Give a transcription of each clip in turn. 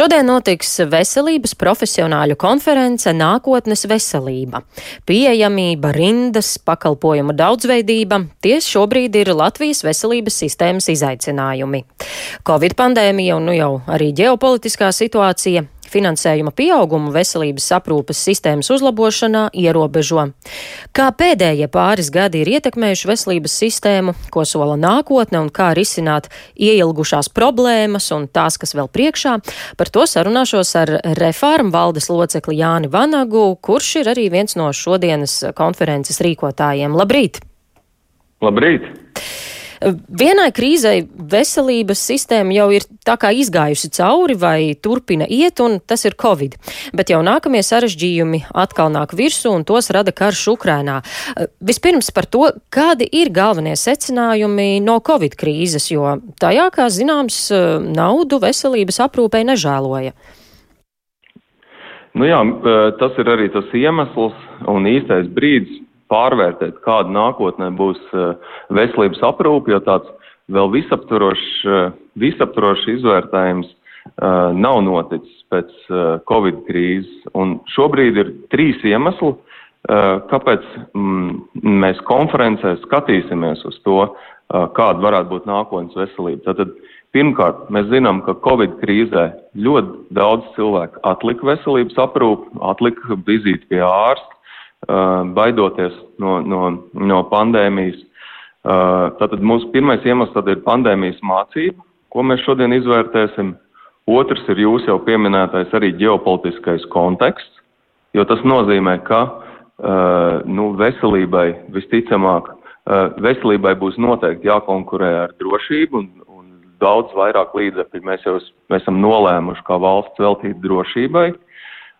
Šodien notiks veselības profesionāļu konference Nākotnes veselība. Pieejamība, rindas, pakalpojumu daudzveidība - tie šobrīd ir Latvijas veselības sistēmas izaicinājumi. Covid pandēmija un nu jau arī ģeopolitiskā situācija finansējuma pieaugumu veselības aprūpas sistēmas uzlabošanā ierobežo. Kā pēdējie pāris gadi ir ietekmējuši veselības sistēmu, ko sola nākotne un kā risināt ieilgušās problēmas un tās, kas vēl priekšā, par to sarunāšos ar reformu valdes locekli Jāni Vanagu, kurš ir arī viens no šodienas konferences rīkotājiem. Labrīt! Labrīt! Vienai krīzei veselības sistēma jau ir tā kā izgājusi cauri vai turpina iet, un tas ir Covid. Bet jau nākamie sarežģījumi atkal nāk virsū, un tos rada karš Ukrainā. Vispirms par to, kādi ir galvenie secinājumi no Covid krīzes, jo tajā, kā zināms, naudu veselības aprūpei nežēloja. Nu jā, tas ir arī tas iemesls un īstais brīdis pārvērtēt, kāda nākotnē būs eh, veselības aprūpe, jo tāds vēl visaptvarošs, eh, visaptvarošs izvērtējums eh, nav noticis pēc Covid krīzes. Un šobrīd ir trīs iemesli, kāpēc mm, mēs konferencē skatīsimies uz to, kāda varētu būt nākotnes veselība. Tātad, pirmkārt, mēs zinām, ka Covid krīzē ļoti daudz cilvēku atlika veselības aprūpi, atlika vizīti pie ārsta, baidoties no, no, no pandēmijas. Tātad mūsu pirmais iemesls ir pandēmijas mācība, ko mēs šodien izvērtēsim. Otrs ir jūs jau pieminētais arī ģeopolitiskais konteksts, jo tas nozīmē, ka nu, veselībai visticamāk, veselībai būs noteikti jākonkurē ar drošību un, un daudz vairāk līdzekļu mēs jau esam nolēmuši kā valsts veltīt drošībai. Uh,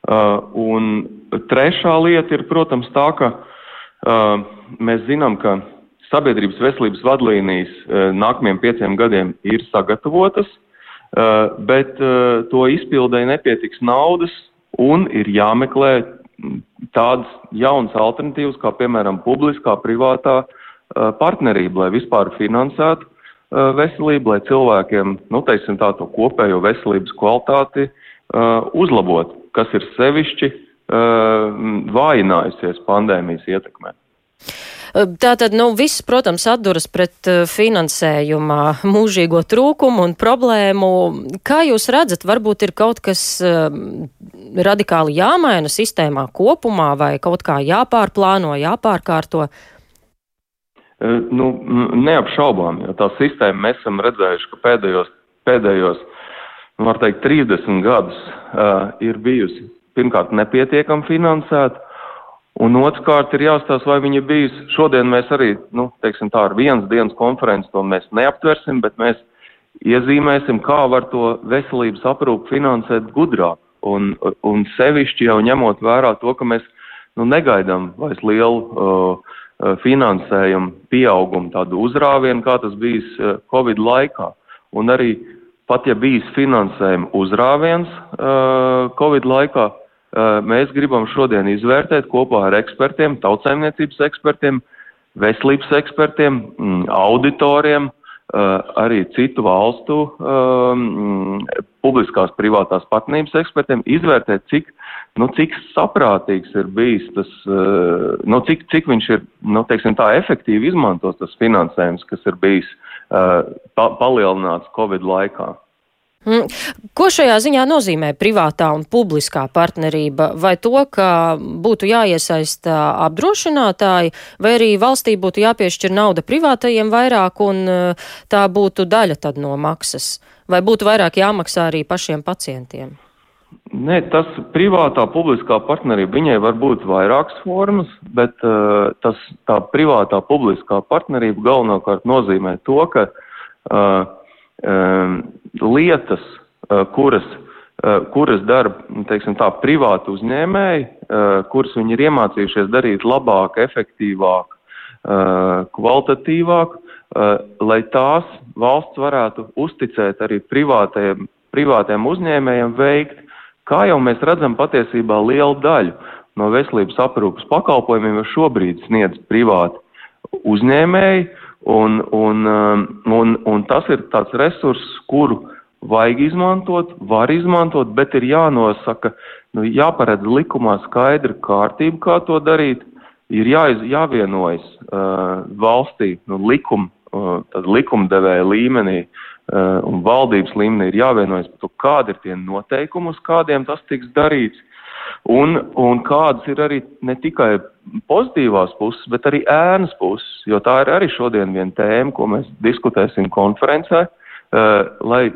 un trešā lieta ir, protams, tā, ka uh, mēs zinām, ka sabiedrības veselības vadlīnijas uh, nākamajiem pieciem gadiem ir sagatavotas, uh, bet uh, to izpildēji nepietiks naudas un ir jāmeklē tādas jaunas alternatīvas, kā piemēram publiskā, privātā uh, partnerība, lai vispār finansētu veselību, lai cilvēkiem, nu, teiksim tā, to kopējo veselības kvalitāti uzlabot kas ir sevišķi uh, vājinājusies pandēmijas ietekmē. Tātad, nu, viss, protams, atduras pret finansējuma mūžīgo trūkumu un problēmu. Kā jūs redzat, varbūt ir kaut kas radikāli jāmaina sistēmā kopumā vai kaut kā jāpārplāno, jāpārkārto? Nu, neapšaubām, jo tā sistēma mēs esam redzējuši, ka pēdējos, pēdējos var teikt, 30 gadus uh, ir bijusi pirmkārt nepietiekami finansēta, un otrkārt ir jāstāsta, vai viņa bijusi. Šodien mēs arī, nu, teiksim tā, ar vienas dienas konferenci to mēs neaptversim, bet mēs iezīmēsim, kā var to veselības aprūpu finansēt gudrāk. Un, un sevišķi jau ņemot vērā to, ka mēs nu, negaidām vairs lielu uh, finansējumu pieaugumu, tādu uzrāvienu, kā tas bijis uh, Covid laikā. Un arī pat ja bijis finansējuma uzrāviens uh, Covid laikā, uh, mēs gribam šodien izvērtēt kopā ar ekspertiem, tautsaimniecības ekspertiem, veselības ekspertiem, mm, auditoriem, uh, arī citu valstu um, publiskās privātās partnerības ekspertiem, izvērtēt, cik, nu, cik saprātīgs ir bijis tas, nu, cik, cik viņš ir, nu, teiksim tā, efektīvi izmantos tas finansējums, kas ir bijis Uh, pa palielināts Covid laikā. Mm. Ko šajā ziņā nozīmē privātā un publiskā partnerība? Vai to, ka būtu jāiesaista apdrošinātāji, vai arī valstī būtu jāpiešķir nauda privātajiem vairāk un uh, tā būtu daļa tad no maksas? Vai būtu vairāk jāmaksā arī pašiem pacientiem? Nē, tas privātā publiskā partnerība, viņai var būt vairākas formas, bet uh, tas, tā privātā publiskā partnerība galvenokārt nozīmē to, ka uh, um, lietas, uh, kuras, uh, kuras dara, teiksim tā, privāti uzņēmēji, uh, kuras viņi ir iemācījušies darīt labāk, efektīvāk, uh, kvalitatīvāk, uh, lai tās valsts varētu uzticēt arī privātajiem, privātajiem uzņēmējiem veikt Kā jau mēs redzam, patiesībā liela daļa no veselības aprūpas pakalpojumiem jau šobrīd sniedz privāti uzņēmēji, un, un, um, un, un tas ir tāds resurss, kuru vajag izmantot, var izmantot, bet ir jānosaka, nu, jāparedz likumā skaidra kārtība, kā to darīt. Ir jāiz, jāvienojas uh, valstī, nu, likum, uh, likumdevēja līmenī uh, un valdības līmenī ir jāvienojas par to, kādi ir tie noteikumi, uz kādiem tas tiks darīts. Un, un kādas ir arī ne tikai pozitīvās puses, bet arī ēnas puses, jo tā ir arī šodien viena tēma, ko mēs diskutēsim konferencē, uh, lai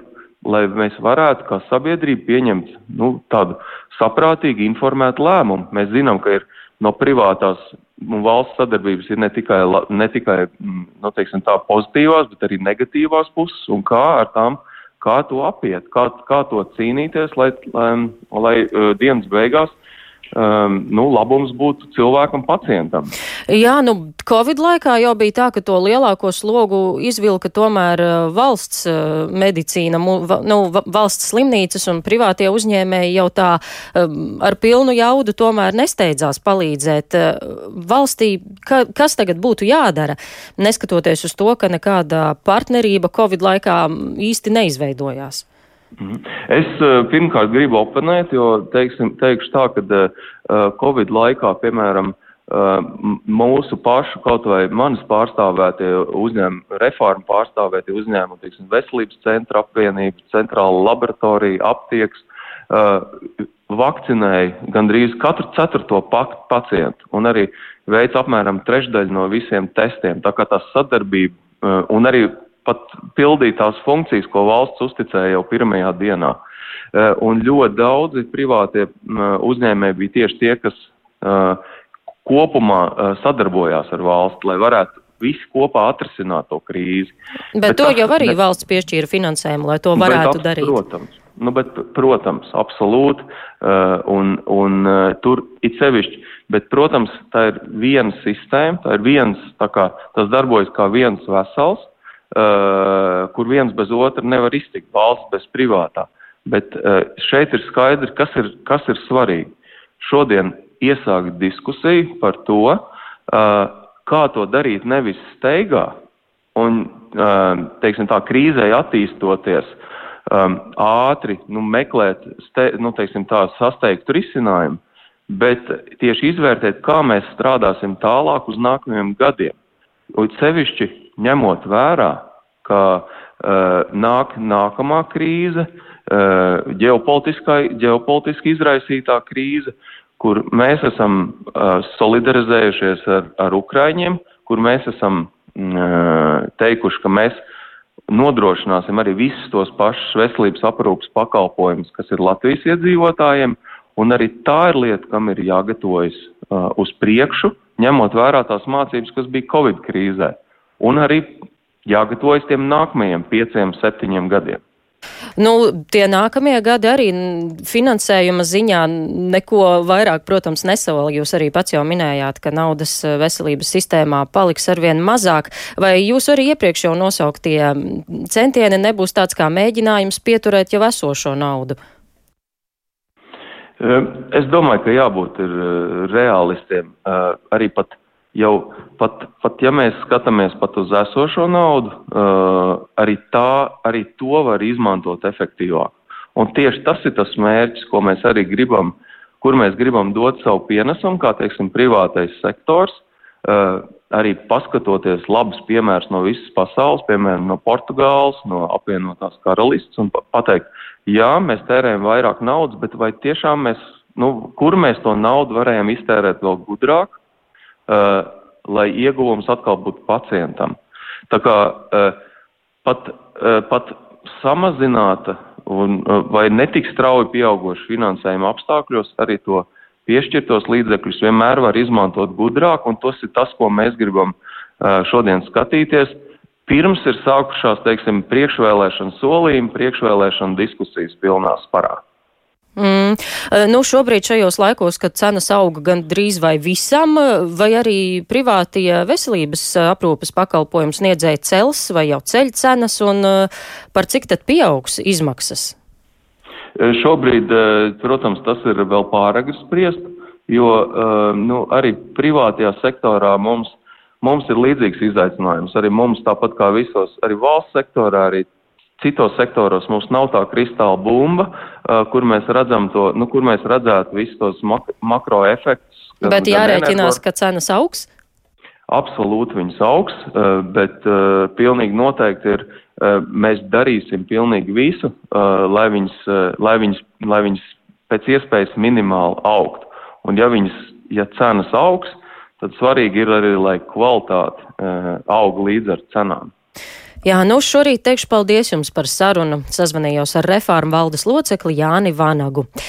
lai mēs varētu kā sabiedrība pieņemt nu, tādu saprātīgu, informētu lēmumu. Mēs zinām, ka ir no privātās un valsts sadarbības ir ne tikai, ne tikai mm, nu, teiksim, tā pozitīvās, bet arī negatīvās puses, un kā ar tām, kā to apiet, kā, kā to cīnīties, lai, lai, lai uh, dienas beigās um, nu, labums būtu cilvēkam, pacientam. Jā, nu, Covid laikā jau bija tā, ka to lielāko slogu izvilka tomēr uh, valsts uh, medicīna, nu, valsts slimnīcas un privātie uzņēmēji jau tā um, ar pilnu jaudu tomēr nesteidzās palīdzēt. Uh, valstī, ka, kas tagad būtu jādara, neskatoties uz to, ka nekāda partnerība Covid laikā īsti neizveidojās? Mhm. Es eh, pirmkārt gribu oponēt, jo teiksim, teikšu tā, ka uh, Covid laikā, piemēram, mūsu pašu kaut vai manis pārstāvētie uzņēmumi, reformu pārstāvētie uzņēmumi, teiksim, veselības centra apvienība, centrāla laboratorija, aptieks, vakcinēja gandrīz katru ceturto pacientu un arī veids apmēram trešdaļu no visiem testiem. Tā kā tā sadarbība un arī pat pildīt tās funkcijas, ko valsts uzticēja jau pirmajā dienā. Eh, un ļoti daudzi privātie uzņēmēji bija tieši tie, kas eh, kopumā eh, sadarbojās ar valsti, lai varētu visi kopā atrisināt to krīzi. Bet, bet to tas, jau arī bet, valsts piešķīra finansējumu, lai to varētu bet, darīt. Protams, nu, bet, protams, absolūti, un, un tur it sevišķi, bet, protams, tā ir viena sistēma, tā ir viens, tā kā tas darbojas kā viens vesels, kur viens bez otra nevar iztikt, valsts bez privātā. Bet uh, šeit ir skaidrs, kas ir, kas ir svarīgi. Šodien iesākt diskusiju par to, uh, kā to darīt nevis steigā un, teiksim tā, krīzē attīstoties, ātri nu, meklēt, ste, nu, teiksim tā, sasteigtu risinājumu, bet tieši izvērtēt, kā mēs strādāsim tālāk uz nākamajiem gadiem. Un sevišķi ņemot vērā, ka uh, nāk nākamā krīze, uh, ģeopolitiski izraisītā krīze, kur mēs esam uh, solidarizējušies ar, ar Ukraiņiem, kur mēs esam uh, teikuši, ka mēs nodrošināsim arī visus tos pašus veselības aprūpas pakalpojumus, kas ir Latvijas iedzīvotājiem, un arī tā ir lieta, kam ir jāgatavojas uh, uz priekšu, ņemot vērā tās mācības, kas bija Covid krīzē, un arī jāgatavojas tiem nākamajiem pieciem, septiņiem gadiem. Nu, tie nākamie gadi arī finansējuma ziņā neko vairāk, protams, nesaval. Jūs arī pats jau minējāt, ka naudas eh, veselības sistēmā paliks arvien mazāk. Vai jūs arī iepriekš jau nosauktie centieni nebūs tāds kā mēģinājums pieturēt jau esošo naudu? Es domāju, ka jābūt eh, realistiem. Eh, arī pat jau pat, pat ja mēs skatāmies pat uz esošo naudu, uh, arī, tā, arī to var izmantot efektīvāk. Un tieši tas ir tas mērķis, ko mēs arī gribam, kur mēs gribam dot savu pienesumu, kā teiksim, privātais sektors, uh, arī paskatoties labus piemērus no visas pasaules, piemēram, no Portugāles, no apvienotās karalists, un pateikt, jā, mēs tērējam vairāk naudas, bet vai tiešām mēs, nu, kur mēs to naudu varējām iztērēt vēl gudrāk, lai ieguvums atkal būtu pacientam. Tā kā uh, pat, uh, pat samazināta un, vai netik strauji pieaugoša finansējuma apstākļos arī to piešķirtos līdzekļus vienmēr var izmantot gudrāk, un tas ir tas, ko mēs gribam šodien skatīties. Pirms ir sākušās, teiksim, priekšvēlēšana solījumi, priekšvēlēšana diskusijas pilnā sparā. Mm. Eh, nu, šobrīd šajos laikos, kad cenas auga gan drīz vai visam, vai arī privātie veselības eh, aprūpas pakalpojums sniedzēja cels vai jau ceļ cenas, un eh, par cik tad pieaugs izmaksas? Šobrīd, protams, tas ir vēl pāragri spriest, jo nu, arī privātajā sektorā mums, mums ir līdzīgs izaicinājums. Arī mums, tāpat kā visos, arī valsts sektorā, arī citos sektoros mums nav tā kristāla bumba, kur mēs redzam to, nu, kur mēs redzētu visus tos mak makroefektus. Bet jārēķinās, ka cenas augs? Absolūti viņas augs, bet pilnīgi noteikti ir, mēs darīsim pilnīgi visu, lai viņas, lai viņas, lai viņas pēc iespējas minimāli augtu. Un ja viņas, ja cenas augs, tad svarīgi ir arī, lai kvalitāte aug līdz ar cenām. Jā, nu šorīt teikšu paldies jums par sarunu. Sazvanījos ar reformu valdes locekli Jāni Vanagu.